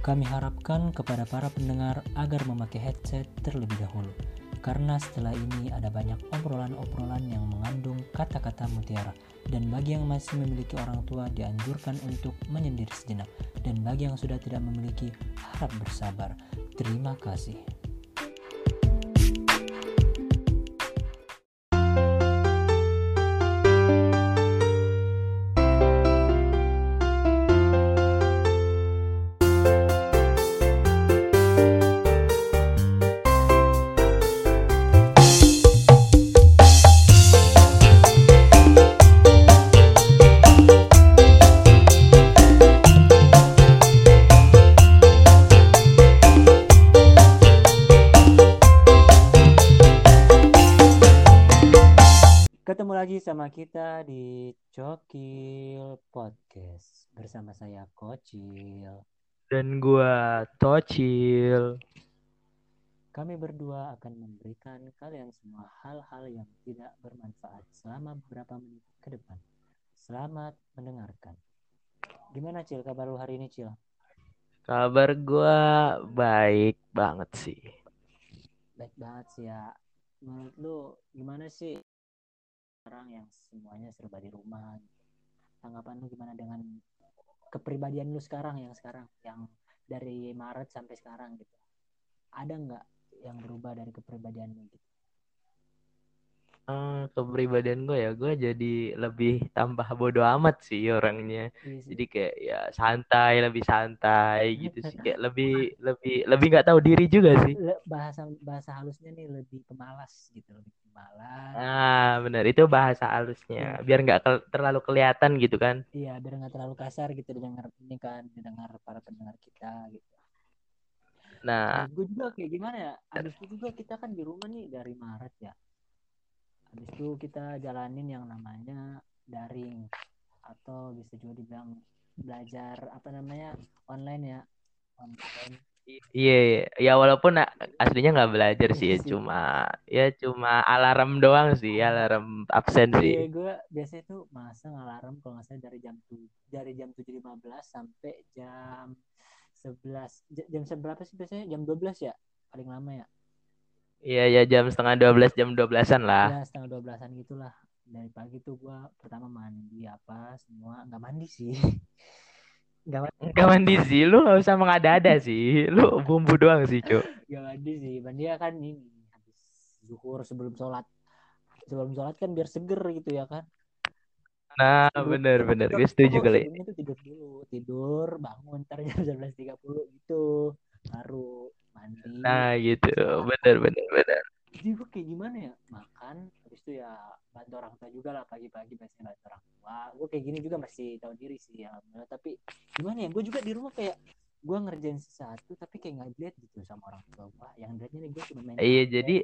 Kami harapkan kepada para pendengar agar memakai headset terlebih dahulu, karena setelah ini ada banyak obrolan-obrolan yang mengandung kata-kata mutiara. Dan bagi yang masih memiliki orang tua dianjurkan untuk menyendiri sejenak. Dan bagi yang sudah tidak memiliki, harap bersabar. Terima kasih. Dan gua Tocil. Kami berdua akan memberikan kalian semua hal-hal yang tidak bermanfaat selama beberapa menit ke depan. Selamat mendengarkan. Gimana Cil kabar lu hari ini Cil? Kabar gua baik banget sih. Baik banget sih ya. Menurut lu gimana sih sekarang yang semuanya serba di rumah? Tanggapan lu gimana dengan kepribadian lu sekarang yang sekarang yang dari Maret sampai sekarang gitu? Ada nggak yang berubah dari kepribadian lu gitu? Eh, kepribadian gua ya, gua jadi lebih tambah bodo amat sih orangnya. Iya sih. Jadi kayak ya santai, lebih santai gitu sih. Kayak lebih lebih lebih nggak tahu diri juga sih. Bahasa bahasa halusnya nih lebih pemalas gitu lebih pemalas Ah, benar itu bahasa halusnya. Biar nggak terlalu kelihatan gitu kan. iya biar nggak terlalu kasar gitu didengar ini kan didengar para pendengar kita gitu Nah, gue juga kayak gimana ya abis itu juga kita kan di rumah nih dari Maret ya abis itu kita jalanin yang namanya daring atau bisa juga dibilang belajar apa namanya online ya. Online. Iya iya. Ya walaupun aslinya nggak belajar sih ya, Iya cuma ya cuma alarm doang sih, alarm absen Iya, sih. gue biasanya tuh masang alarm kalau nggak salah dari jam tu dari jam 7.15 sampai jam 11 J- jam seberapa sih biasanya? Jam 12 ya paling lama ya Iya ya jam setengah 12 jam 12-an lah. ya setengah 12an gitulah dari pagi tuh gue pertama mandi apa semua nggak mandi sih nggak mandi Enggak mandi sih, lu gak usah mengada-ada sih. Lu bumbu doang sih, Cuk. nggak mandi sih mandi ya kan ini habis zuhur sebelum sholat sebelum sholat kan biar seger gitu ya kan Nah, bener-bener. Gue setuju kali. tuh tidur dulu tidur bangun ntar jam 11.30 gitu baru mandi Nah, gitu. Bener-bener. bener. jadi gue kayak gimana ya makan habis itu ya bantu orang tua juga lah pagi-pagi biasanya bantu orang tua gue kayak gini juga masih tahu diri sih alhamdulillah tapi gimana ya gue juga di rumah kayak gue ngerjain sesuatu tapi kayak nggak dilihat gitu sama orang tua gue yang dilihatnya nih gue cuma main Iya, HP, jadi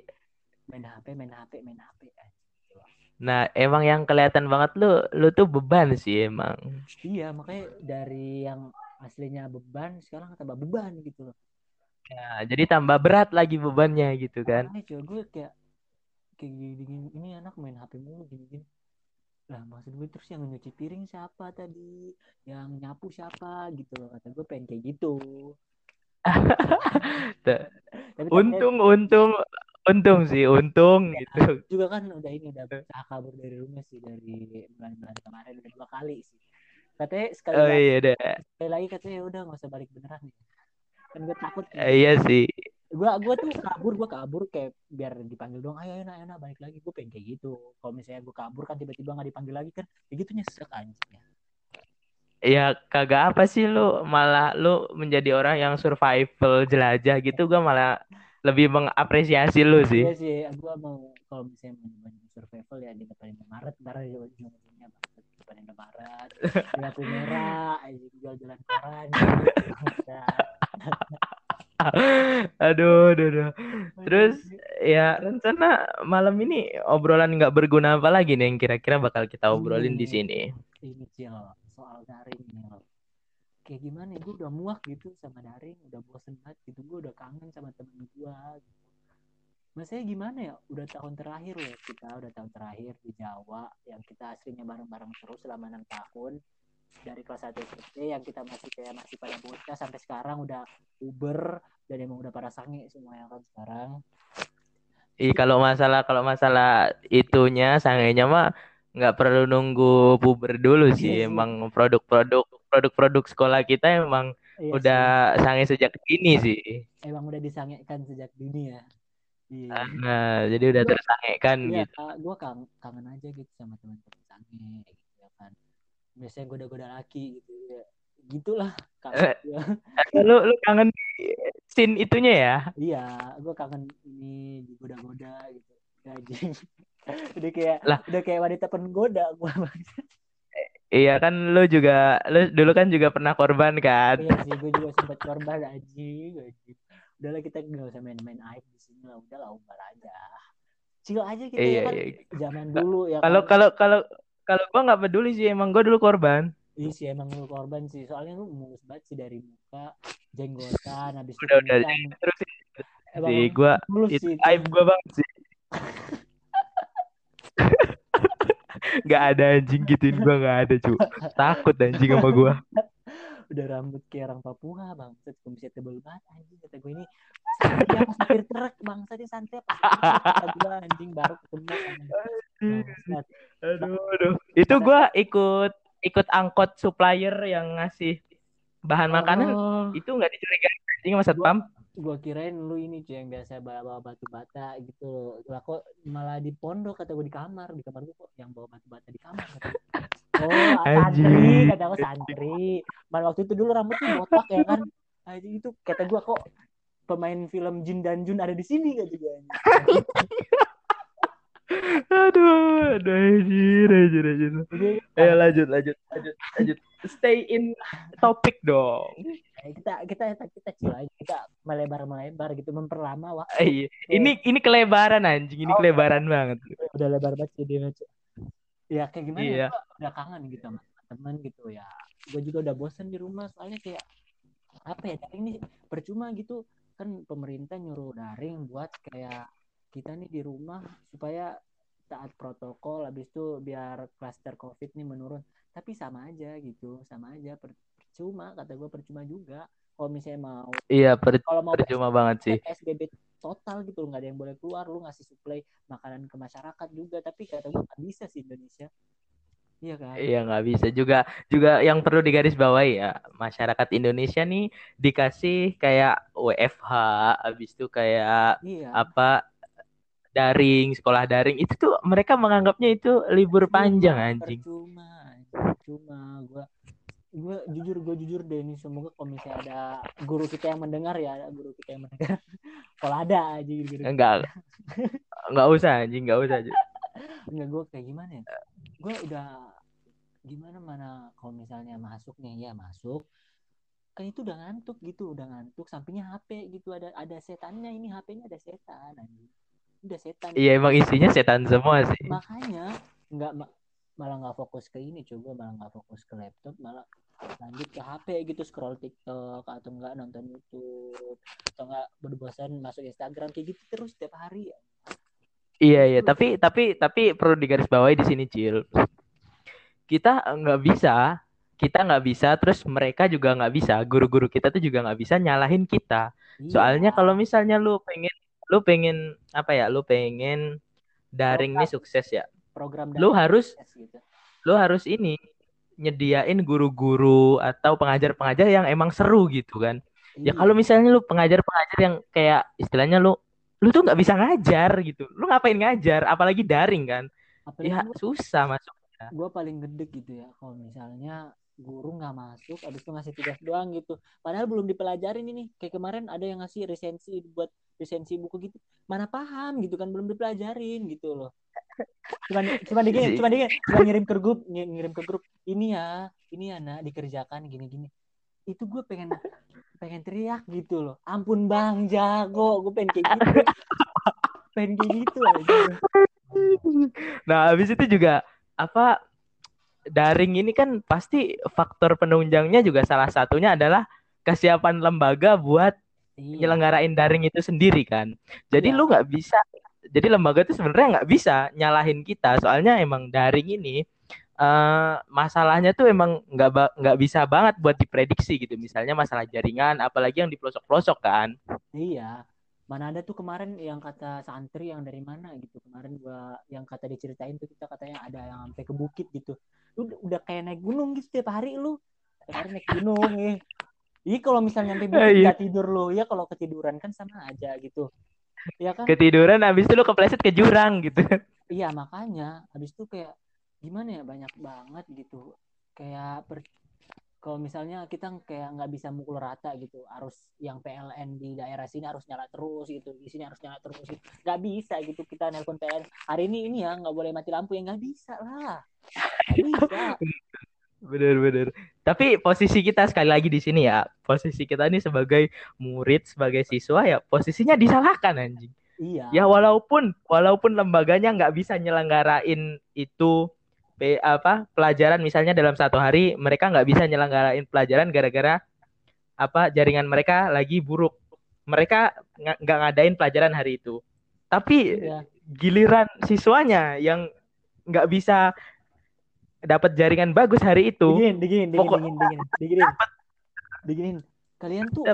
main HP main HP main HP aja gitu nah emang yang kelihatan banget lu lu tuh beban sih emang. iya makanya dari yang aslinya beban sekarang tambah beban gitu loh. Nah, jadi tambah berat lagi bebannya gitu kan. Makanya coba gue kayak kayak gini, ini anak main HP mulu gini gini. Lah maksud gue terus yang nyuci piring siapa tadi? Yang nyapu siapa? Gitu loh kata gue pengen kayak gitu. Tapi Untung, untung, untung sih, untung gitu. ternyata juga kan udah ini udah kabur dari rumah sih dari bulan-bulan kemarin udah dua kali sih katanya sekali Oh lagi, iya deh. sekali lagi katanya udah nggak usah balik beneran nih kan gue takut Eh, Iya sih. gue gue tuh kabur gue kabur kayak biar dipanggil dong ayo ayo nak, ayo nak, balik lagi gue pengen kayak gitu kalau misalnya gue kabur kan tiba-tiba nggak dipanggil lagi kan kayak gitu nyesek anjing ya Ya kagak apa sih lu malah lu menjadi orang yang survival jelajah gitu gua malah lebih mengapresiasi lu sih. iya sih gue mau kalau misalnya mau survival ya di depan Indomaret ntar ujung-ujungnya depan Indomaret di lampu merah jual jalan koran Bangsat. Aduh, aduh, aduh. Terus ya rencana malam ini obrolan nggak berguna apa lagi nih yang kira-kira bakal kita obrolin di Ini. sini. ini Cil soal daring nih kayak gimana ya gue udah muak gitu sama daring udah bosen banget gitu gue udah kangen sama temen gue gitu Masanya gimana ya udah tahun terakhir loh kita udah tahun terakhir di Jawa yang kita aslinya bareng-bareng terus selama enam tahun dari kelas 1 SMP yang kita masih kayak masih pada bocah sampai sekarang udah Uber dan emang udah pada sange semua yang kan sekarang. Ih, kalau masalah kalau masalah itunya sangenya mah nggak perlu nunggu puber dulu Iya sih. sih. Emang produk-produk produk-produk sekolah kita emang Iya udah sange sejak dini sih. sih. emang udah disangekan sejak dini ya. Iya. Nah, jadi udah Gua- tersangekan Iya, gitu. gue kangen, kangen aja gitu sama teman-teman sange gitu ya kan. Biasanya goda-goda laki gitu ya. Gitulah kangen Eh. gua. Lu lu kangen scene itunya ya? Iya, gue kangen ini digoda-goda gitu. Gajing. udah kayak Lah. udah kayak wanita penggoda gue. Iya kan lu juga lu dulu kan juga pernah korban kan? iya sih, gue juga sempat korban anjing, anjing. Udahlah kita nggak usah main-main aib di sini lah, udahlah umbar aja. Chill aja kita Iya ya kan. iya. Zaman dulu ya Kalau kan. kalau kalau kalau gua nggak peduli sih emang gua dulu korban. Iya sih emang lu korban sih. Soalnya lu mulus banget sih dari muka, jenggotan, habis Udah udah kumisan. terus Emang sih gua mulus itu aib gua banget sih. Gak ada anjing gituin gua nggak ada cu. Takut anjing sama gua. Udah rambut kayak orang Papua, bangsat. Kumisnya tebel banget anjing. Kata gue ini apa supir truk, bangsat ini santai apa gue anjing baru ketemu. Aduh aduh. Itu gua ikut ikut angkot supplier yang ngasih bahan makanan Oh, itu nggak dicurigain anjing sama satpam. gua kirain lu ini cuy yang biasa bawa batu bata gitu. Lah kok malah di pondok kata gue di kamar, di kamar gue kok yang bawa batu bata di kamar. Oh, santri, kata gue santri. Malah waktu itu dulu rambutnya botak ya kan. Anjing itu kata gua kok pemain film Jin dan Jun ada di sini kata gue. Aduh, aduh anjir, anjir, anjir. Jadi, Ayo lanjut, lanjut, lanjut, lanjut. Stay in topik dong. eh, kita kita kita kita chill aja, kita melebar melebar gitu memperlama waktu. Eh, iya. Ini ini kelebaran anjing, ini Oh. kelebaran banget. Udah lebar banget sih dia. Ya kayak gimana Iya. ya? gua udah kangen gitu sama teman gitu ya. Gue juga udah bosen di rumah soalnya kayak apa ya daring nih percuma gitu kan pemerintah nyuruh daring buat kayak kita nih di rumah supaya taat protokol habis itu biar klaster covid nih menurun tapi sama aja gitu sama aja per- percuma kata gue percuma juga kalau misalnya mau Iya, per- kalau mau percuma banget sih. PSBB total gitu nggak ada yang boleh keluar lu ngasih suplai makanan ke masyarakat juga tapi kata gue nggak bisa sih Indonesia. Iya kan? Iya nggak bisa. Juga juga yang perlu digarisbawahi ya masyarakat Indonesia nih dikasih kayak WFH, habis itu kayak iya. apa daring, sekolah daring itu tuh mereka menganggapnya itu libur panjang anjing. percuma percuma. Gue gue jujur gue jujur deh ini semoga kalau misalnya ada guru kita yang mendengar ya ada guru kita yang mendengar kalau ada aja gitu Enggak. Enggak usah anjing, enggak usah. Enggak gue kayak gimana ya? Gue udah gimana mana kalau misalnya masuk nih ya masuk. Kan itu udah ngantuk gitu udah ngantuk sampingnya HP gitu. Ada ada setannya ini HP-nya ada setan anjing. Udah setan. Iya emang isinya setan semua sih. makanya nggak ma- malah nggak fokus ke ini coba malah nggak fokus ke laptop malah lanjut ke HP gitu scroll TikTok atau enggak nonton YouTube atau enggak berbosan masuk Instagram kayak gitu terus setiap hari ya Iya iya, tapi tapi tapi perlu digarisbawahi di sini Cil. Kita nggak bisa, kita nggak bisa, terus mereka juga nggak bisa. Guru-guru kita tuh juga nggak bisa nyalahin kita. Soalnya Iya. kalau misalnya lu pengen, lu pengen apa ya, lu pengen daring nih sukses ya, program lu harus gitu. lu harus ini nyediain guru-guru atau pengajar-pengajar yang emang seru gitu kan. Ya Iya. kalau misalnya lu pengajar-pengajar yang kayak istilahnya lu lu tuh nggak bisa ngajar gitu. Lu ngapain ngajar apalagi daring kan? apalagi Ya gua, susah masuk. gua paling gede gitu ya kalau misalnya guru nggak masuk abis itu ngasih tugas doang gitu padahal belum dipelajarin ini kayak kemarin ada yang ngasih resensi buat resensi buku gitu mana paham gitu kan belum dipelajarin gitu loh cuman cuman digini Si- cuman digini cuman ngirim ke grup ng- ngirim ke grup ini ya ini ya nak dikerjakan gini gini itu gue pengen pengen teriak gitu loh ampun bang jago gue pengen kayak gitu pengen kayak gitu aja Nah, habis itu juga apa daring ini kan pasti faktor penunjangnya juga salah satunya adalah kesiapan lembaga buat iya nyelenggarain daring itu sendiri kan. Jadi Iya. lu nggak bisa. Jadi lembaga itu sebenarnya nggak bisa nyalahin kita soalnya emang daring ini uh, masalahnya tuh emang nggak nggak bisa banget buat diprediksi gitu. Misalnya masalah jaringan, apalagi yang di pelosok-pelosok kan. Iya. Mana ada tuh kemarin yang kata santri yang dari mana gitu kemarin gua yang kata diceritain tuh kita katanya ada yang sampai ke bukit gitu. Lu udah kayak naik gunung gitu tiap hari lu. Hari naik gunung ya. Iya kalau misalnya sampai bukit iya. gak tidur lu ya kalau ketiduran kan sama aja gitu. Iya kan? Ketiduran habis itu lu kepleset ke jurang gitu. Iya makanya habis itu kayak gimana ya banyak banget gitu kayak per, kalau misalnya kita kayak nggak bisa mukul rata gitu harus yang PLN di daerah sini harus nyala terus gitu di sini harus nyala terus gitu. nggak bisa gitu kita nelpon PLN hari ini ini ya nggak boleh mati lampu ya nggak bisa lah bisa bener bener. Tapi posisi kita sekali lagi di sini ya. Posisi kita ini sebagai murid sebagai siswa ya posisinya disalahkan anjing. Iya. Ya walaupun walaupun lembaganya nggak bisa nyelenggarain itu apa pelajaran. Misalnya dalam satu hari mereka nggak bisa nyelenggarain pelajaran gara-gara apa jaringan mereka lagi buruk. Mereka nggak ngadain pelajaran hari itu. Tapi ya. giliran siswanya yang nggak bisa dapat jaringan bagus hari itu. Diginin diginin diginin pokok... diginin diginin diginin kalian tuh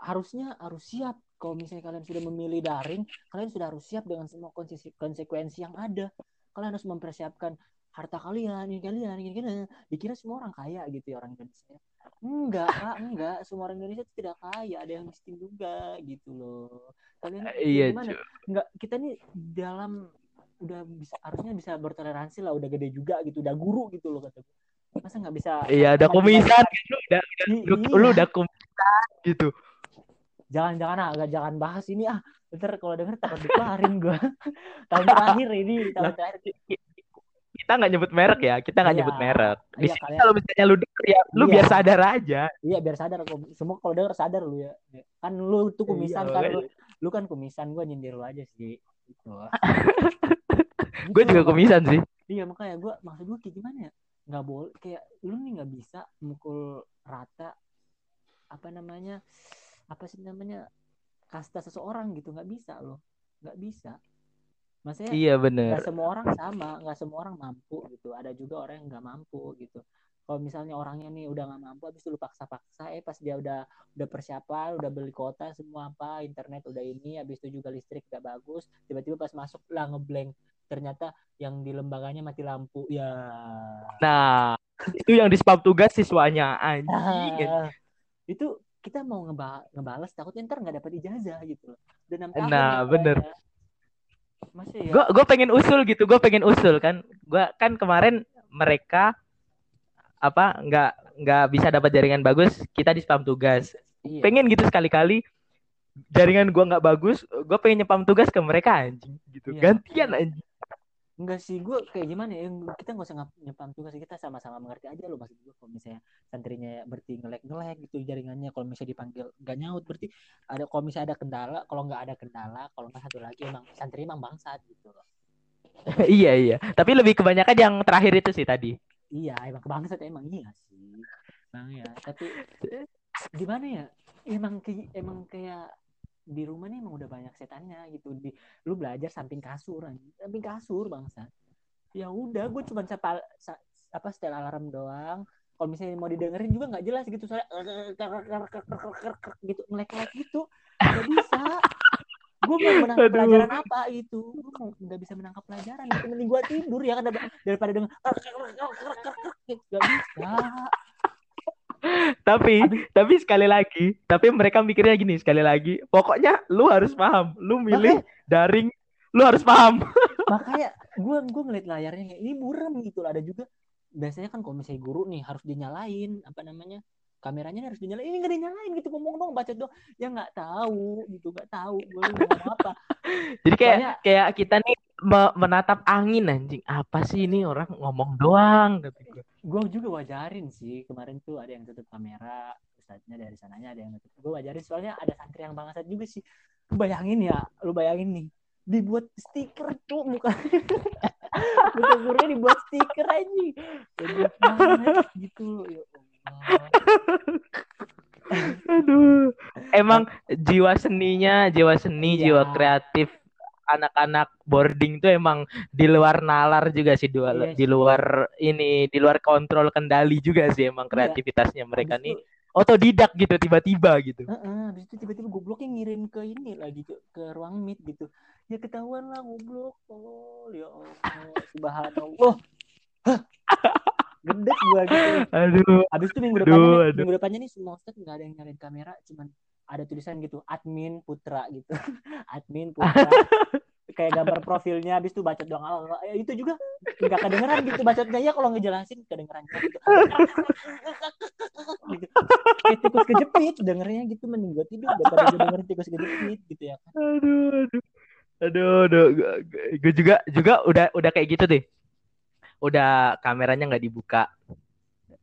harusnya harus siap. Kalau misalnya kalian sudah memilih daring kalian sudah harus siap dengan semua konsekuensi yang ada. Kalian harus mempersiapkan harta kalian ini kalian ini kalian. Dikira semua orang kaya gitu ya orang Indonesia. Enggak kak enggak. Semua orang Indonesia tidak kaya. Ada yang miskin juga gitu loh. Kalian uh, iya gimana? Enggak kita nih dalam udah bisa harusnya bisa bertoleransi lah udah gede juga gitu udah guru gitu loh kata masa nggak bisa iya udah komisan gitu udah, udah lu, iya. lu udah komisan gitu. Jangan-jangan agak jangan bahas ini ah. Ntar kalau denger takut dikeluarin gue tahun terakhir ini tahun terakhir. kita nggak nyebut merek ya kita nggak iya, nyebut merek. Di iya, sini kalau misalnya lu denger ya lu iya. biar sadar aja. Iya biar sadar semua kalau denger sadar lu ya. Kan lu tuh kumisan iya, kan lu, lu kan kumisan gue nyindir lu aja sih gitu. gue juga kumisan sih iya makanya gue maksud gue kayak gimana ya nggak boleh kayak lu nih nggak bisa mukul rata apa namanya apa sih namanya kasta seseorang gitu nggak bisa lo nggak bisa Maksudnya iya benar. Gak semua orang sama, nggak semua orang mampu gitu. Ada juga orang yang nggak mampu gitu. Kalau misalnya orangnya nih udah nggak mampu, habis itu lu paksa-paksa, eh pas dia udah udah persiapan, udah beli kota semua apa, internet udah ini, habis itu juga listrik gak bagus, tiba-tiba pas masuk lah ngeblank, ternyata yang di lembaganya mati lampu, ya. Nah, itu yang di spam tugas siswanya anjing. Nah, itu kita mau ngeba ngebales takutnya ntar nggak dapat ijazah gitu loh. Dan nah, bener. Ya masih ya. Gue gue pengen usul gitu, gue pengen usul kan. Gue kan kemarin mereka apa nggak nggak bisa dapat jaringan bagus, kita di spam tugas. Iya. Pengen gitu sekali-kali jaringan gue nggak bagus, gue pengen nyepam tugas ke mereka anjing gitu. Iya. Gantian anjing. Enggak sih, gue kayak gimana ya, kita nggak usah nyepam tugas, kita sama-sama mengerti aja loh maksud gue kalau misalnya santrinya berarti ngelek-ngelek gitu jaringannya, kalau misalnya dipanggil gak nyaut berarti ada kalau misalnya ada kendala, kalau nggak ada kendala, kalau nggak satu lagi emang santri emang bangsat gitu loh. iya iya, tapi lebih kebanyakan yang terakhir itu sih tadi. Iya, emang kebangsat emang iya sih, emang ya. Tapi gimana ya, emang kayak emang kayak di rumah nih emang udah banyak setannya gitu di lu belajar samping kasur samping kasur bangsa ya udah gue cuma sapa apa setel alarm doang kalau misalnya mau didengerin juga nggak jelas gitu soalnya gitu ngelek-ngelek gitu nggak bisa gue mau menangkap pelajaran apa itu gue nggak bisa menangkap pelajaran itu mending gue tidur ya kan daripada denger nggak bisa tapi tapi sekali lagi tapi mereka mikirnya gini sekali lagi pokoknya lu harus paham lu milih makanya, daring lu harus paham. Makanya gue gue ngeliat layarnya ini buram gitu ada juga biasanya kan kalau misalnya guru nih harus dinyalain apa namanya kameranya harus dinyalain. Ini nggak dinyalain gitu ngomong dong baca dong. Ya nggak tahu gitu nggak tahu gue ngomong apa. Jadi kayak Soalnya, kayak kita nih menatap angin anjing. Apa sih ini orang ngomong doang gitu gue juga wajarin sih kemarin tuh ada yang tutup kamera ustadznya dari sananya ada yang tutup. Gue wajarin soalnya ada santri yang bangsat juga sih. Lu bayangin ya lu bayangin nih dibuat stiker tuh muka. Muka gurunya dibuat stiker aja gitu ya Aduh, emang jiwa seninya, jiwa seni, ya. jiwa kreatif anak-anak boarding tuh emang di luar nalar juga sih di, Iya di sih. luar ini di luar kontrol kendali juga sih emang Iya. kreativitasnya mereka Habis nih itu, otodidak gitu tiba-tiba gitu. Heeh, habis itu tiba-tiba gobloknya ngirim ke ini lagi ke, ke ruang meet gitu. Ya ketahuan lah goblok. Oh, ya Allah, subhanallah. Hah. Gedek gua gitu. Aduh, Habis itu minggu Aduh, depannya nih, aduh. minggu depannya nih semua ustadz nggak ada yang nyalain kamera, cuman ada tulisan gitu, admin Putra gitu. admin Putra. Kayak gambar profilnya habis itu bacot doang. Oh, ya, itu juga nggak kedengeran gitu bacotnya ya kalau ngejelasin kedengeran gitu. gitu. Kayak tikus kejepit dengernya gitu mending gua tidur daripada gua dengerin tikus kejepit gitu ya aduh, aduh. Aduh, aduh, gue juga juga udah udah kayak gitu deh. Udah kameranya nggak dibuka.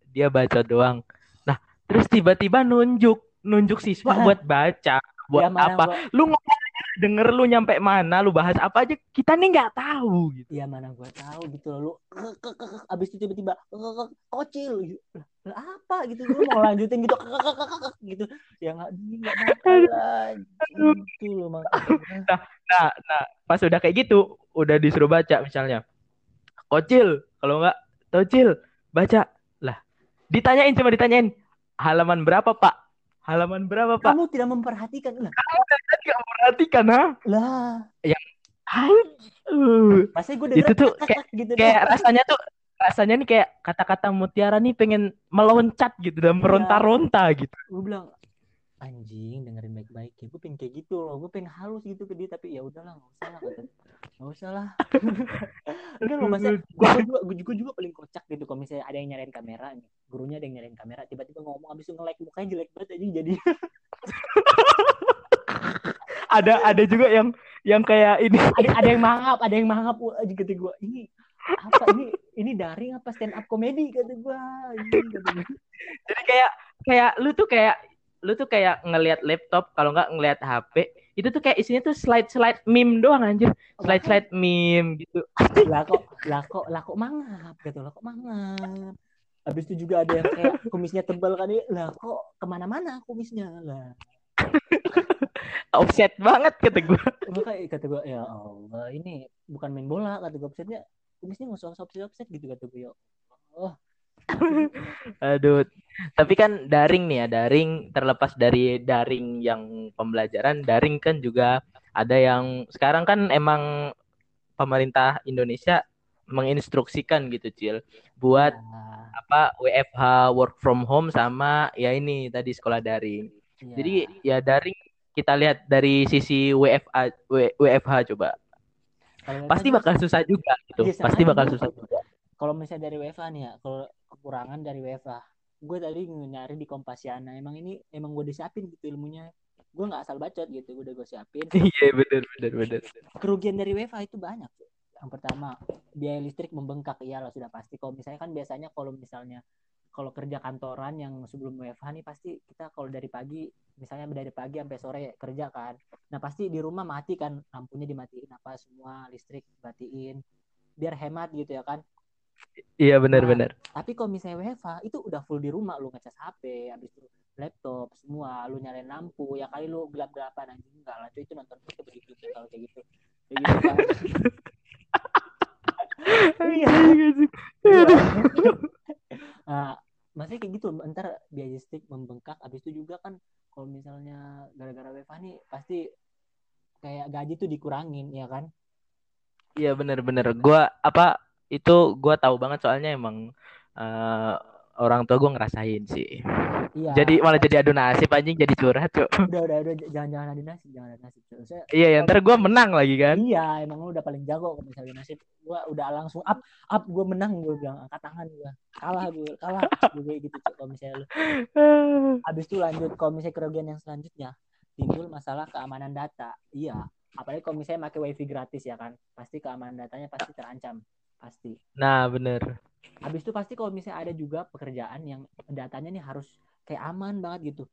Dia baca doang. Nah, terus tiba-tiba nunjuk nunjuk siswa Nah. buat baca, buat Ya, mana apa? gua- Lu ngomong denger lu nyampe mana, lu bahas apa aja, kita nih nggak tahu gitu. Ya mana gue tahu gitu loh. Lu kek, kek, kek, kek. abis itu tiba-tiba kocil. Lah, apa gitu lu mau lanjutin gitu gitu. Ya nggak nggak. Gitu loh makanya. Nah, nah, pas udah kayak gitu, udah disuruh baca misalnya. Kocil, kalau nggak tocil, baca. Lah, ditanyain cuma ditanyain, halaman berapa, Pak? Halaman berapa, Pak? Kamu tidak memperhatikan lah. Perhatikan, ha? Lah, Uh, masa gue Itu denger tuh kek, kek, gitu kayak rasanya tuh rasanya nih kayak kata-kata mutiara nih pengen meloncat gitu dan meronta-ronta gitu. gue bilang anjing dengerin baik-baik ya. Gue pengen kayak gitu loh. Gue pengen halus gitu ke dia tapi ya udahlah nggak usah lah nggak usah lah. Enggak loh masa gue juga gue juga, juga paling kocak gitu kalau misalnya ada yang nyalain kamera nih gurunya ada yang nyalain kamera tiba-tiba ngomong abis itu nge-like mukanya jelek banget anjing jadi. Ada ada juga yang yang kayak ini. Ada ada yang mangap ada yang mangap anjing kata gue ini apa? Ini ini daring apa stand up komedi? kata gue jadi kayak kayak lu tuh kayak lu tuh kayak ngelihat laptop kalau nggak ngelihat HP itu tuh kayak isinya tuh slide slide meme doang anjir. Slide slide meme gitu. Lah kok lah kok lah kok mangap gitu lah kok mangap habis itu juga ada yang kayak kumisnya tebal kan ya lah kok ke mana-mana kumisnya? Lah. Offset banget kata gue makanya kata gue ya Allah ini bukan main bola kata gue offsetnya kumisnya nggak usah offset offset gitu kata gue ya oh aduh. Tapi kan daring nih ya daring terlepas dari daring yang pembelajaran daring kan juga ada yang sekarang kan emang pemerintah Indonesia menginstruksikan gitu Cil buat ya, apa WFH work from home sama ya ini tadi sekolah daring ya. Jadi ya daring kita lihat dari sisi WFA W- WFH coba. Kalau Pasti WFH bakal susah juga gitu. Sama Pasti bakal susah juga. kalau misalnya dari WFA nih ya kalau kekurangan dari WFA gue tadi nyari di Kompasiana emang ini emang gue disiapin gitu ilmunya gue nggak asal bacot gitu gue udah gue siapin Iya benar benar benar. kerugian dari WFA itu banyak tuh. Yang pertama, biaya listrik membengkak. Iyalah sudah pasti. Kalau misalnya kan biasanya kalau misalnya kalau kerja kantoran yang sebelum WFH nih pasti kita kalau dari pagi misalnya dari pagi sampai sore kerja kan. Nah, pasti di rumah mati kan lampunya dimatiin apa semua listrik dimatiin biar hemat gitu ya kan. Iya benar Nah, benar. Tapi kalau misalnya WFH itu udah full di rumah lu ngecas HP, habis itu laptop semua, lu nyalain lampu, ya kali lu gelap-gelapan anjing enggak lah, itu nonton itu begitu kalau kayak gitu. Kayak gitu kan. Iya. Iya. nah, masih kayak gitu ntar biaya listrik membengkak habis itu juga kan kalau misalnya gara-gara WFH nih pasti kayak gaji tuh dikurangin ya kan Iya benar. Gua apa itu gua tahu banget soalnya emang eh, orang tua gua ngerasain sih. iya Jadi malah jadi adu nasib anjing jadi curhat, Cuk. udah udah udah jangan jangan ada nasib jangan ada nasib. Saya, Iya, ya, ntar gua menang lagi kan. iya emang lu udah paling jago kalau misalnya nasib gua udah langsung up up gua menang gua bilang angkat tangan gua kalah gua kalah kayak gitu kalau misalnya lu habis itu lanjut kalau misalnya kerugian yang selanjutnya timbul masalah keamanan data iya apalagi kalau misalnya pakai wifi gratis ya kan pasti keamanan datanya pasti terancam pasti. Nah, bener. habis itu pasti kalau misalnya ada juga pekerjaan yang datanya nih harus kayak aman banget gitu.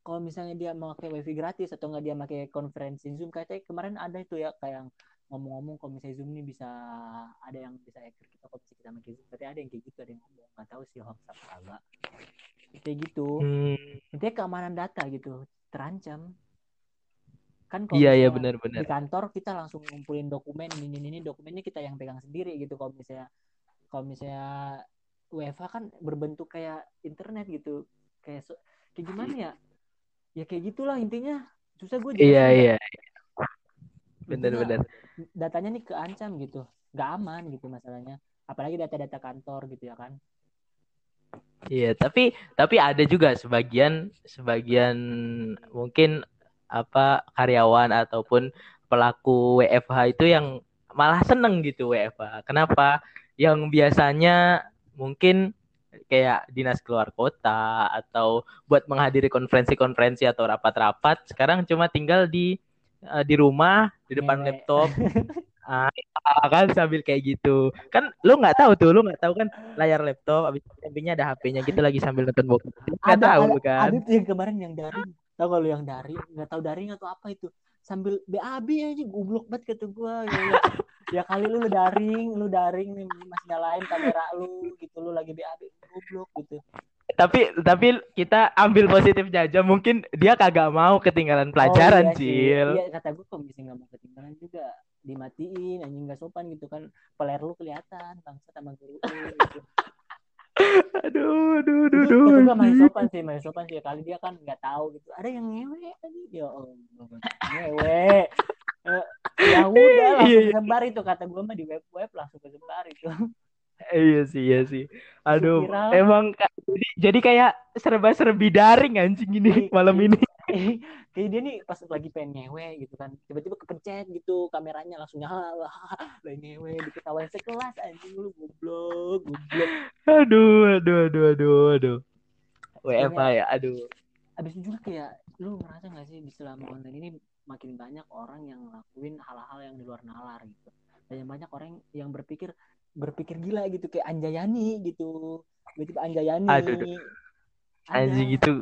Kalau misalnya dia mau pakai wifi gratis atau nggak dia pakai konferensi zoom kayak kemarin ada itu ya kayak yang ngomong-ngomong kalau misalnya zoom nih bisa ada yang bisa hacker kita kalau misalnya kita pakai zoom berarti ada yang kayak gitu ada yang ngomong. Nggak tahu sih hoax apa kagak. Kayak gitu. Hmm, intinya keamanan data gitu terancam kan kalau Iya iya misalnya benar-benar. di kantor kita langsung ngumpulin dokumen ini ini dokumennya kita yang pegang sendiri gitu. Kalau misalnya kalau misalnya WFH kan berbentuk kayak internet gitu. Kayak so- kayak gimana ya? Ya kayak gitulah intinya. Susah gue Iya iya. Intinya, benar-benar. datanya nih keancam gitu. Nggak aman gitu masalahnya. Apalagi data-data kantor gitu ya kan. Iya, tapi tapi ada juga sebagian sebagian mungkin apa karyawan ataupun pelaku WFH itu yang malah seneng gitu WFH. Kenapa? Yang biasanya mungkin kayak dinas keluar kota atau buat menghadiri konferensi-konferensi atau rapat-rapat, sekarang cuma tinggal di eh, di rumah di depan Ngewe. laptop Ah, kan sambil kayak gitu. Kan lu nggak tahu tuh, lu nggak tahu kan layar laptop habis itu sampingnya ada HP-nya gitu lagi sambil nonton bokep. Nggak tahu ada, kan. ada tuh yang kemarin yang daring tau gak lu yang daring nggak tahu daring atau apa itu sambil BAB aja goblok banget kata gua ya, ya, ya kali lu, lu daring lu daring nih masih nyalain kamera lu gitu lu lagi BAB goblok gitu Tapi tapi kita ambil positif aja. Mungkin dia kagak mau ketinggalan pelajaran, oh, iya. Cil. iya kata gua kok bisa nggak mau ketinggalan juga dimatiin anjing nggak sopan gitu kan peler lu kelihatan bangsa sama guru gitu. Aduh, aduh, aduh, Itu aduh. gua masih anjing. sopan sih masih sopan sih kali dia kan nggak tahu gitu ada yang ngewe tadi ya ngewe Eh, ya udah Iya, langsung iya. kesebar itu kata gue mah di web web langsung kesebar itu Iya sih, iya sih. Aduh, Viral. emang jadi, jadi kayak serba-serbi daring anjing ini Iya, malam iya. ini. kayak dia nih pas lagi pengen ngewe gitu kan. Tiba-tiba kepencet gitu kameranya langsung nyala. Wah lagi ngewe diketawain sekelas anjing lu goblok goblok. Aduh, aduh, aduh, aduh, aduh. WFH ya, aduh. abis itu juga kayak lu ngerasa gak sih di selama online ini makin banyak orang yang ngelakuin hal-hal yang di luar nalar gitu. Dan banyak orang yang berpikir berpikir gila gitu kayak Anjayani gitu. Tiba-tiba Anjayani. Aduh, aduh. Anjing itu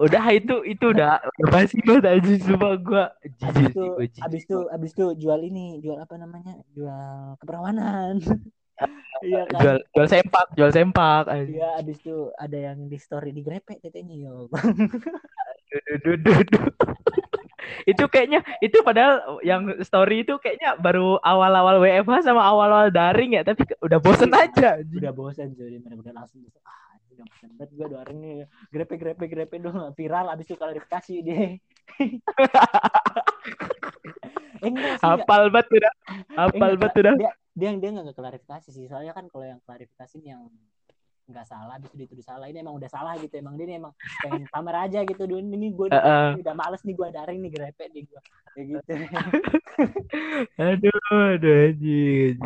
udah itu itu udah. Pasti banget anjing sumpah gua. Abis jijik itu abis itu abis itu jual ini jual apa namanya? Jual keperawanan. Iya kan? Jual jual sempak jual sempak iya abis itu ada yang di story di grepe tetenya yo. Itu kayaknya itu padahal yang story itu kayaknya baru awal-awal WFH sama awal-awal daring ya tapi udah bosen aja udah bosan jadi bener-bener langsung bosan ah udah bosan banget gue doarin nih grepe grepe grepe dong viral abis itu klarifikasi deh eh enggak sih hafal banget udah enggak, banget udah dia dia dia nggak klarifikasi sih. Soalnya kan kalau yang klarifikasi ini yang nggak salah abis itu dituduh salah. Ini emang udah salah gitu. Emang dia ini emang pengen pamer aja gitu. Duh, ini gue Heeh. udah males nih gue daring nih grepe nih gue kayak gitu. Aduh aduh anjing anjing.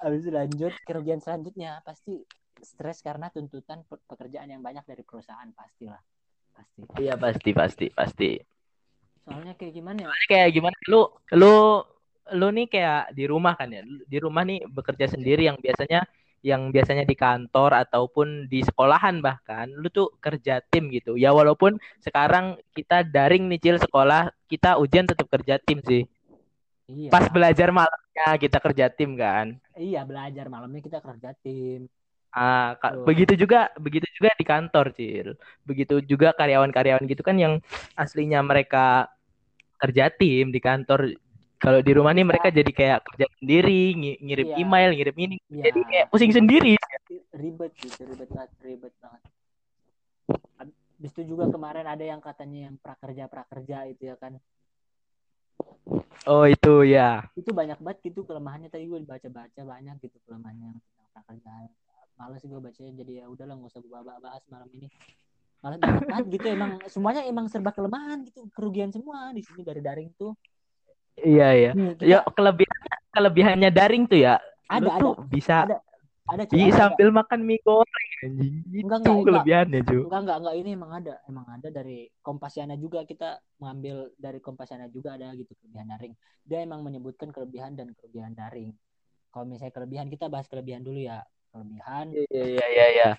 Habis itu lanjut kerjaan selanjutnya pasti stres karena tuntutan pe- pekerjaan yang banyak dari perusahaan pastilah. Pasti. Iya pasti pasti pasti. Soalnya kayak gimana ya? Kayak gimana? Lu lu lu nih kayak di rumah kan ya? Di rumah nih bekerja sendiri yang biasanya yang biasanya di kantor ataupun di sekolahan bahkan lu tuh kerja tim gitu. Ya walaupun sekarang kita daring nih cil sekolah kita ujian tetap kerja tim sih. Iya. Pas belajar malamnya kita kerja tim kan? Iya belajar malamnya kita kerja tim ah Betul. begitu juga begitu juga di kantor cil. Begitu juga karyawan-karyawan gitu kan yang aslinya mereka kerja tim di kantor. Kalau di rumah nih mereka jadi kayak kerja sendiri ngi- ngirim Iya. email ngirim ini. Iya. jadi kayak pusing sendiri. Ribet gitu ribet banget ribet banget. Habis itu juga kemarin ada yang katanya yang prakerja prakerja itu ya kan. Oh itu ya. Itu banyak banget gitu kelemahannya. Tadi gue baca-baca banyak gitu kelemahannya tentang prakerja males gue bacanya jadi ya udahlah nggak usah gue bahas malam ini. Malah banyak banget gitu emang semuanya emang serba kelemahan gitu kerugian semua di sini dari daring tuh. Iya iya. Kita- ya kelebihannya kelebihannya daring tuh ya ada lu ada. tuh bisa ada ada cuy, di ada. sambil makan mie goreng anjing. Itu Enggak, enggak, enggak. kelebihannya cu enggak enggak enggak. Ini emang ada emang ada dari Kompasiana juga. Kita mengambil dari Kompasiana juga ada gitu kelebihan daring. Dia emang menyebutkan kelebihan dan kerugian daring. Kalau misalnya kelebihan kita bahas kelebihan dulu ya kelebihan. Iya iya iya iya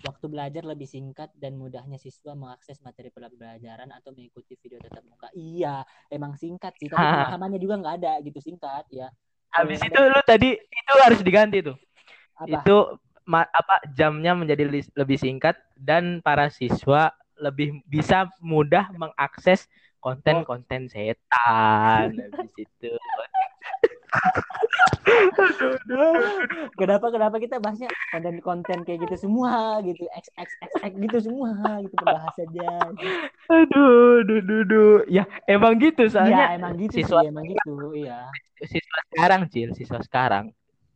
waktu belajar lebih singkat dan mudahnya siswa mengakses materi pembelajaran atau mengikuti video tatap muka. Iya emang singkat sih tapi Ha. pemahamannya juga nggak ada gitu singkat ya. Habis itu lu tadi itu harus diganti tuh. Apa? Itu ma- apa jamnya menjadi lebih singkat dan para siswa lebih bisa mudah mengakses konten-konten setan. Habis itu kenapa kenapa kita bahasnya konten-konten kayak gitu semua gitu? X x x x gitu semua gitu pembahasannya. Aduh aduh aduh, aduh. ya emang gitu soalnya ya emang gitu siswa sih emang gitu iya. Siswa sekarang cil siswa sekarang.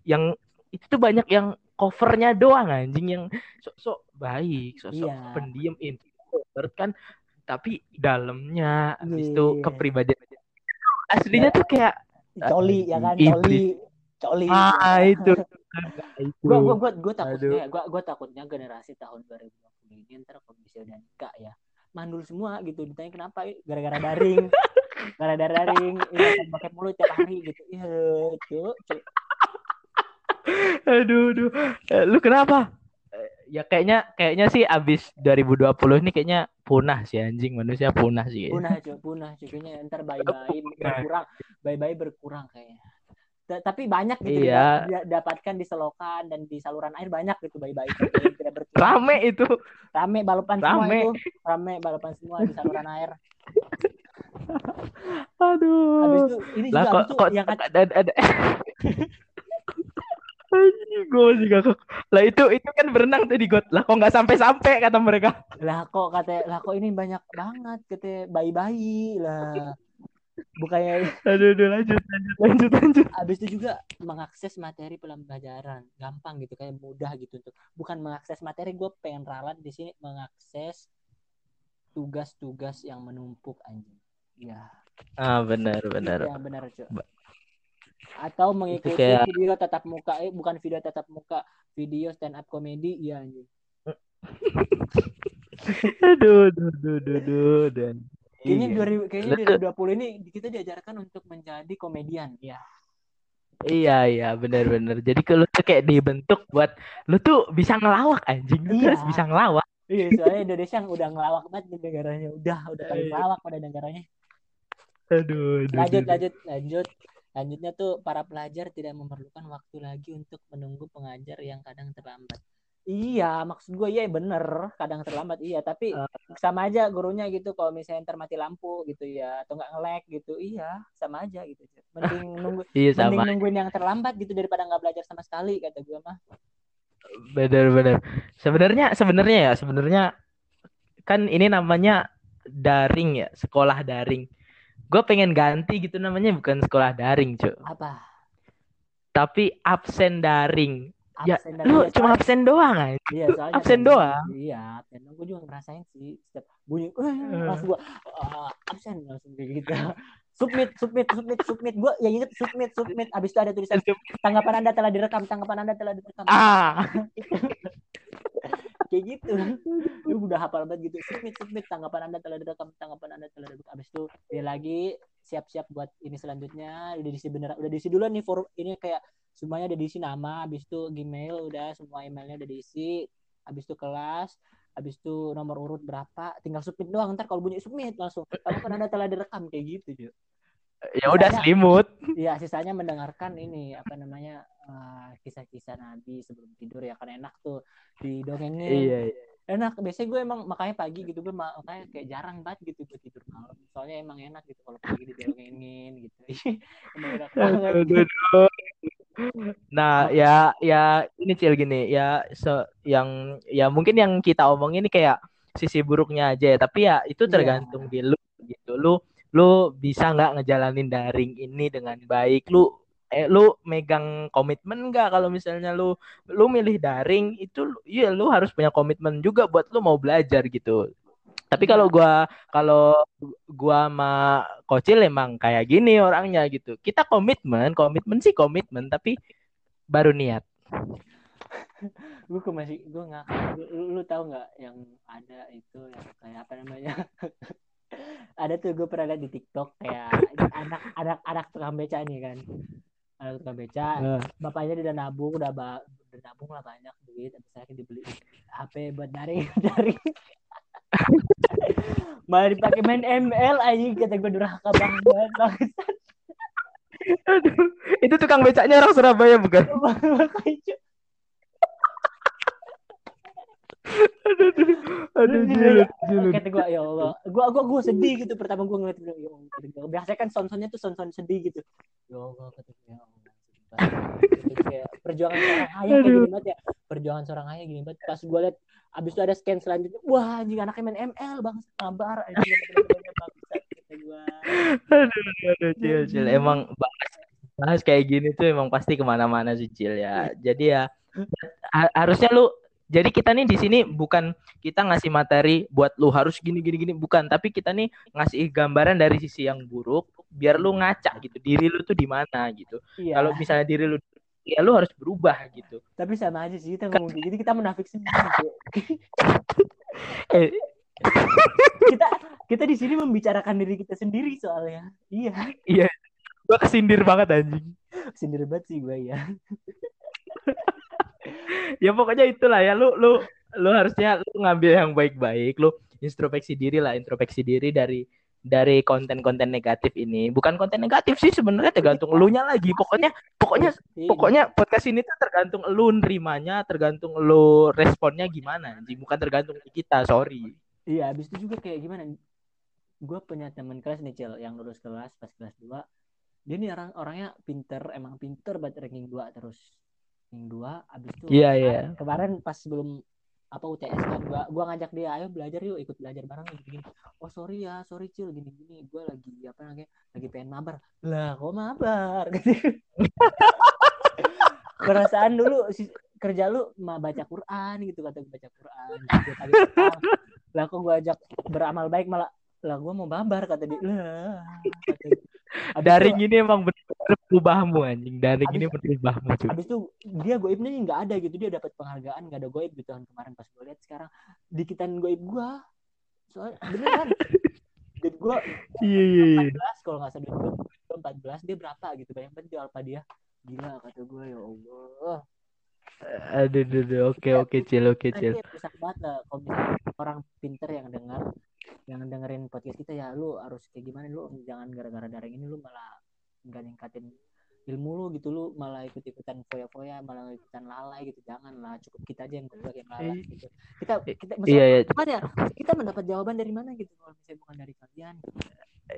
Yang itu tuh banyak yang covernya doang anjing yang sok-sok baik sok-sok Iya. pendiam introvert kan. Tapi dalamnya habis itu Iya. kepribadian. Aslinya tuh kayak coli ya kan? coli coli. Ah ya. itu. Gua gua gua Aduh. takutnya ya, gua gua takutnya generasi tahun 2020 ini ntar kalau misalnya udah nikah ya mandul semua gitu. Ditanya kenapa? Gara-gara daring. Gara-gara daring. Ini pakai mulut tiap hari gitu. Iya cuk cuk. aduh aduh. Eh, lu kenapa? Eh, ya kayaknya kayaknya sih abis 2020 ini kayaknya punah sih anjing manusia punah sih kayaknya. punah cuk punah cuk kayaknya ntar bayi-bayi berkurang bayi-bayi berkurang kayaknya. Ta- tapi banyak gitu Iya. didapatkan di selokan dan di saluran air banyak gitu tidak berkurang. Rame itu. Rame balapan semua itu. Rame balapan semua di saluran air. Aduh. Habis itu ini juga lah kok habis itu kok yang ada ada gue masih gak lah itu itu kan berenang tuh di got. Lah kok nggak sampai sampai kata mereka. Lah kok kata lah kok ini banyak banget kata bayi-bayi lah. Bukannya aduh aduh lanjut lanjut lanjut lanjut. Habis itu juga mengakses materi pembelajaran. Gampang gitu kayak mudah gitu untuk bukan mengakses materi gue pengen ralat di sini mengakses tugas-tugas yang menumpuk anjing. Ya ah benar benar. Yang benar cuy atau mengikuti kayak- video tatap muka eh bukan video tatap muka video stand up comedy iya anjing aduh aduh aduh aduh aduh dan kayaknya Iya. 2000 kayaknya 2020 ini kita diajarkan untuk menjadi komedian ya Iya iya benar-benar. Jadi kalau tuh kayak dibentuk buat lu tuh bisa ngelawak anjing, lu Iya. terus bisa ngelawak. iya soalnya Indonesia yang udah ngelawak banget di negaranya udah udah paling Iya. ngelawak pada negaranya Aduh, aduh, lanjut aduh. lanjut lanjut lanjutnya tuh para pelajar tidak memerlukan waktu lagi untuk menunggu pengajar yang kadang terlambat iya maksud gue iya bener kadang terlambat iya tapi Ah. sama aja gurunya gitu kalau misalnya ntar mati lampu gitu ya atau nggak nge-lag gitu iya sama aja gitu mending nunggu Iya mending sama. nungguin yang terlambat gitu daripada nggak belajar sama sekali kata gue mah Benar-benar. Sebenarnya sebenarnya ya sebenarnya kan ini namanya daring ya, sekolah daring. Gue pengen ganti gitu namanya bukan sekolah daring, cuy. apa? Tapi absen daring. Ya, absen dan Lu iya, cuma soalnya- absen doang aja. iya, soalnya absen kan- doang. iya absen gue juga ngerasain sih setiap bunyi eh, langsung gue "Ah, absen langsung kayak gitu. Submit submit submit submit. Gue yang inget submit submit. Abis itu ada tulisan tanggapan anda telah direkam tanggapan anda telah direkam. Ah, kayak gitu. Lu udah hafal banget gitu. Submit submit. Tanggapan anda telah direkam. Tanggapan anda telah direkam. Abis itu dia lagi siap-siap buat ini selanjutnya. Udah diisi beneran udah diisi duluan nih form ini kayak semuanya udah diisi nama. Abis itu Gmail udah semua emailnya udah diisi. Abis itu kelas. Abis itu nomor urut berapa. Tinggal submit doang. Ntar kalau bunyi submit langsung. Tanggapan anda telah direkam. Kayak gitu cuy ya udah selimut. Iya, sisanya mendengarkan ini apa namanya eh, kisah-kisah Nabi sebelum tidur ya kan enak tuh didongengin. Iya, iya. Enak. Biasanya gue emang makanya pagi gitu gue ma- makanya kayak jarang banget gitu gue tidur malam. Soalnya emang enak gitu kalau pagi didongengin gitu. emang enak banget. Nah, ya ya ini Cil gini, ya se yang ya mungkin yang kita omongin ini kayak sisi buruknya aja ya, tapi ya itu Iya. tergantung di lu gitu. Lu lu bisa nggak ngejalanin daring ini dengan baik? Lu eh lu megang komitmen nggak kalau misalnya lu lu milih daring itu iya lu harus punya komitmen juga buat lu mau belajar gitu. Tapi kalau gua kalau gua sama Kocil emang kayak gini orangnya gitu. Kita komitmen, komitmen sih komitmen, tapi baru niat. gue masih gue nggak lu, lu tahu nggak yang ada itu yang kayak apa namanya ada tuh gue pernah lihat di TikTok kayak anak anak anak tukang beca nih kan anak tukang beca. Bapaknya udah nabung udah ba udah nabung lah banyak duit habis akhirnya dibeli HP buat daring daring malah dipakai main ML aja kata gue durhaka banget banget Aduh, itu tukang becaknya orang Surabaya bukan? Makanya, Aduh, aduh. Aduh, iya. Cil. kata gue ya Allah gue gua gua sedih gitu pertama gue ngeliat ya Allah biasanya kan son-sonnya tuh son-son sedih gitu ya Allah kata gue ya Allah kayak perjuangan seorang ayah kayak gini banget ya perjuangan seorang ayah gini banget pas gue liat abis itu ada scan selanjutnya wah anjing anaknya main ML bang sabar anjing gue Aduh, aduh, Cil, Cil. Emang bahas, bahas kayak gini tuh emang pasti ke mana-mana sih, Cil ya. Jadi ya ha- harusnya lu. Jadi kita nih di sini bukan kita ngasih materi buat lu harus gini gini gini bukan, tapi kita nih ngasih gambaran dari sisi yang buruk biar lu ngaca gitu diri lu tuh di mana gitu. iya Kalau misalnya diri lu ya lu harus berubah gitu. tapi sama aja sih kita ngomong kayak gitu kita menafik sendiri. Eh, kita kita di sini membicarakan diri kita sendiri soalnya iya gua kesindir banget anjing. sendiri banget sih gue ya ya pokoknya itulah ya. Lu lu lu harusnya lu ngambil yang baik-baik. Lu introspeksi diri lah introspeksi diri dari dari konten-konten negatif ini. Bukan konten negatif sih sebenarnya tergantung elunya lagi. Pokoknya pokoknya Iya, pokoknya podcast ini tuh tergantung lu nerimanya tergantung lu responnya gimana anjing. Bukan tergantung kita sorry. Iya habis itu juga kayak gimana? Gue punya teman kelas nih cel yang lulus kelas pas kelas 2 dia nih orang orangnya pinter emang pinter banget ranking 2 terus ranking 2 abis itu Iya, iya. kemarin pas sebelum apa UTS kan gua gua ngajak dia ayo belajar yuk ikut belajar bareng gini gini. Oh sorry ya sorry cil. Gini gini. Gua lagi apa namanya lagi pengen mabar. Lah kok mabar? Perasaan dulu si, kerja lu mah baca Quran gitu kata gua baca Quran gitu, tadi petang. lah kok gua ajak beramal baik malah lah gua mau mabar kata dia. Lah kata daring ini emang bener-bener berubahmu anjing. Daring Abis- ini berubahmu cuy. Habis itu dia goibnya nih nggak ada gitu. Dia dapat penghargaan nggak ada goib gitu tahun kemarin pas gue lihat sekarang. Dikitan goib gue soalnya beneran dan gue iya iya iya. 14 kalau nggak salah gue 14 dia berapa gitu. Banyak banget di alpa dia. Gila kata gue ya Allah. Aduh aduh, aduh. oke oke cil oke cil. dia rusak banget lah kalau misalnya orang pinter yang dengar yang dengerin podcast kita ya lu harus kayak gimana lu jangan gara-gara daring ini lu malah nggak ningkatin ilmu lu gitu lu malah ikut-ikutan foya-foya malah ikutan lalai gitu. Jangan lah cukup kita aja yang goblok yang lalai gitu. Kita kita iya iya. ya? Kita mendapat jawaban dari mana gitu kalau misalnya bukan dari kalian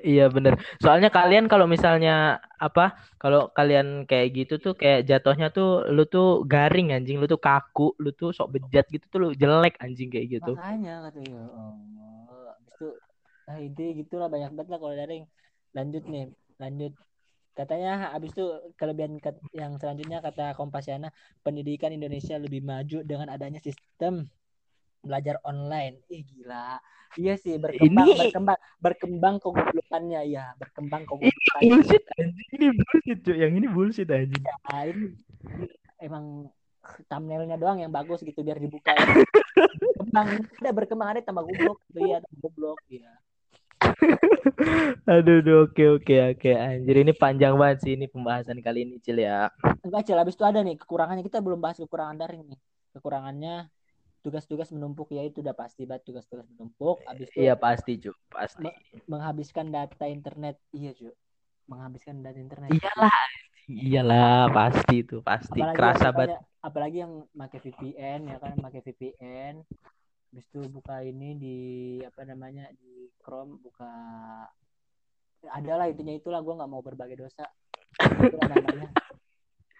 Iya bener. Soalnya kalian kalau misalnya apa, kalau kalian kayak gitu tuh kayak jatuhnya tuh lu tuh garing anjing, lu tuh kaku, lu tuh sok bejat gitu tuh lu jelek anjing kayak gitu. makanya kata ya Allah. habis itu ah ide gitulah banyak banget lah kalau daring lanjut nih lanjut. Katanya habis itu kelebihan kat- yang selanjutnya kata Kompasiana pendidikan Indonesia lebih maju dengan adanya sistem belajar online. Ih gila. Iya sih berkembang Ini- berkembang berkembang kegoblokannya ya berkembang Ini kegoblokannya bullshit anjing, ini bullshit cuy. Yang ini bullshit anjing. Ah, ini emang thumbnailnya doang yang bagus gitu biar dibuka ya. berkembang ada berkembang ada tambah goblok gitu ya tambah goblok ya Aduh, aduh, oke oke oke anjir ini panjang banget sih ini pembahasan kali ini Cil ya. enggak cil habis itu ada nih kekurangannya kita belum bahas kekurangan daring nih kekurangannya tugas-tugas menumpuk ya itu udah pasti banget tugas-tugas menumpuk habis itu Iya pasti cuy, pasti. menghabiskan data internet iya cuy menghabiskan data internet Iyalah, iyalah pasti itu pasti. apalagi Kerasa banget. Apalagi yang pakai VPN ya kan pakai VPN habis itu buka ini di apa namanya di Chrome buka adalah intinya itulah gue nggak mau berbagi dosa.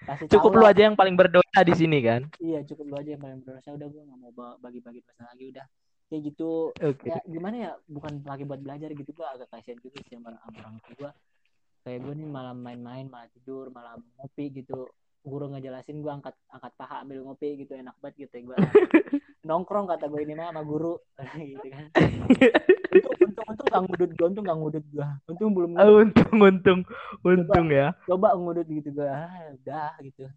Kasih Cukup lu lah. aja yang paling berdosa di sini kan. iya cukup lu aja yang paling berdosa. Udah gue nggak mau ba- bagi-bagi dosa lagi udah. Kayak gitu. Oke. ya gimana ya bukan lagi buat belajar gitu gue agak kasihan gitu sih sama sama orang tua. Kayak gue nih malam main-main malah tidur malah ngopi gitu guru ngejelasin gue angkat angkat paha ambil ngopi gitu enak banget gitu gue nongkrong kata gue ini mah sama guru. Gitu kan. Untung untung untung gak ngudut gue untung gak ngudut gue untung belum Ah, untung untung untung ya. coba ngudut gitu gue ah, udah gitu.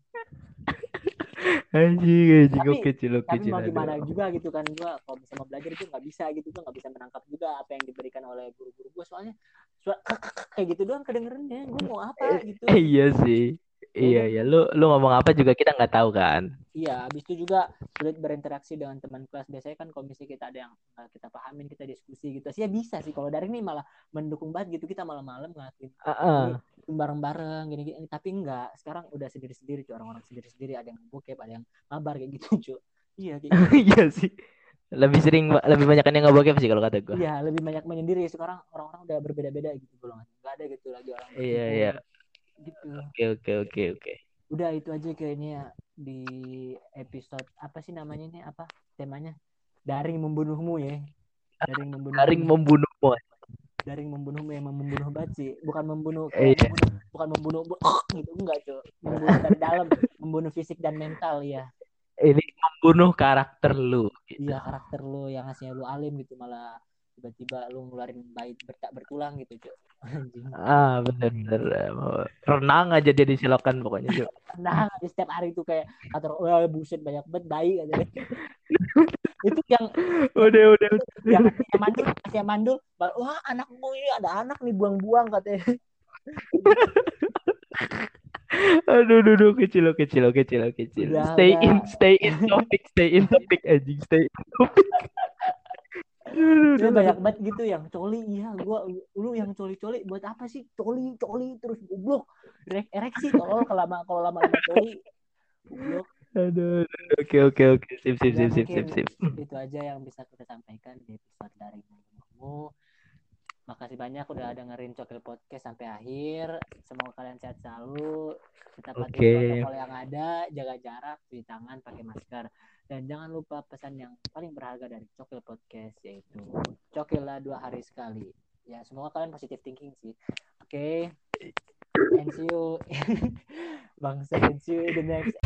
Anjing, anjing Tapi- oke Cil, oke tapi mau gimana juga gitu kan gue kalau bisa mau belajar itu nggak bisa gitu gue nggak bisa menangkap juga apa yang diberikan oleh guru-guru gue soalnya suara kayak gitu doang kedengerannya. Gue mau apa gitu. Eh, iya sih. Iya iya, lu lu ngomong apa juga kita nggak tahu kan. iya habis itu juga sulit berinteraksi dengan teman kelas. Biasanya kan komisi kita ada yang kita pahamin kita diskusi gitu sih ya bisa sih. Kalau dari ini malah mendukung banget gitu. Kita malam malam ngelakuin Heeh. bareng-bareng gini-gini. Tapi enggak sekarang udah sendiri-sendiri cuy. Orang-orang sendiri-sendiri. Ada yang bokep ada yang mabar kayak gitu cuy. Iya kayak gitu. Iya sih. lebih sering lebih banyak yang nggak bokep sih kalau kata gue iya lebih banyak menyendiri. Sekarang orang-orang udah berbeda-beda gitu golongan nggak ada gitu lagi orang iya iya gitu. Oke oke oke oke. Udah itu aja kayaknya di episode apa sih namanya ini? Apa temanya? Daring membunuhmu ya. Daring membunuh daring membunuhmu. Daring membunuhmu yang membunuh sih. Bukan membunuh, iya. membunuh bukan membunuh gitu enggak cuy membunuh dari dalam membunuh fisik dan mental ya ini membunuh karakter lu gitu. iya karakter lu yang aslinya lu alim gitu malah tiba-tiba lu ngeluarin bayi bertak bertulang gitu cok ah bener bener. Renang aja dia disilokan pokoknya cok renang aja setiap hari itu kayak atau oh buset banyak banget bayi aja itu yang udah udah yang masih mandul masih mandul. Wah anak gue ini ada anak nih buang-buang katanya Aduh, aduh, aduh, kecil, kecil, kecil, kecil. Udah, stay udah. in, stay in topic, stay in topic, anjing, stay in topic. Udah banyak banget gitu yang coli, iya, gua, lu yang coli-coli buat apa sih? Coli, coli terus goblok, ereksi, kalau lama kalau lama-lama coli, goblok. Aduh, oke, oke, oke, sip, sip, sip, sip, sip, sip. Itu aja yang bisa kita sampaikan di episode dari kamu. Makasih banyak udah dengerin Cokil Podcast sampai akhir. Semoga kalian sehat selalu. Tetap patuhi okay. protokol yang ada, jaga jarak, cuci tangan, pakai masker. Dan jangan lupa pesan yang paling berharga dari Cokil Podcast yaitu Cokillah dua hari sekali. Ya, semoga kalian positive thinking sih. Oke. Okay. And see you. Bangsa, and see you the next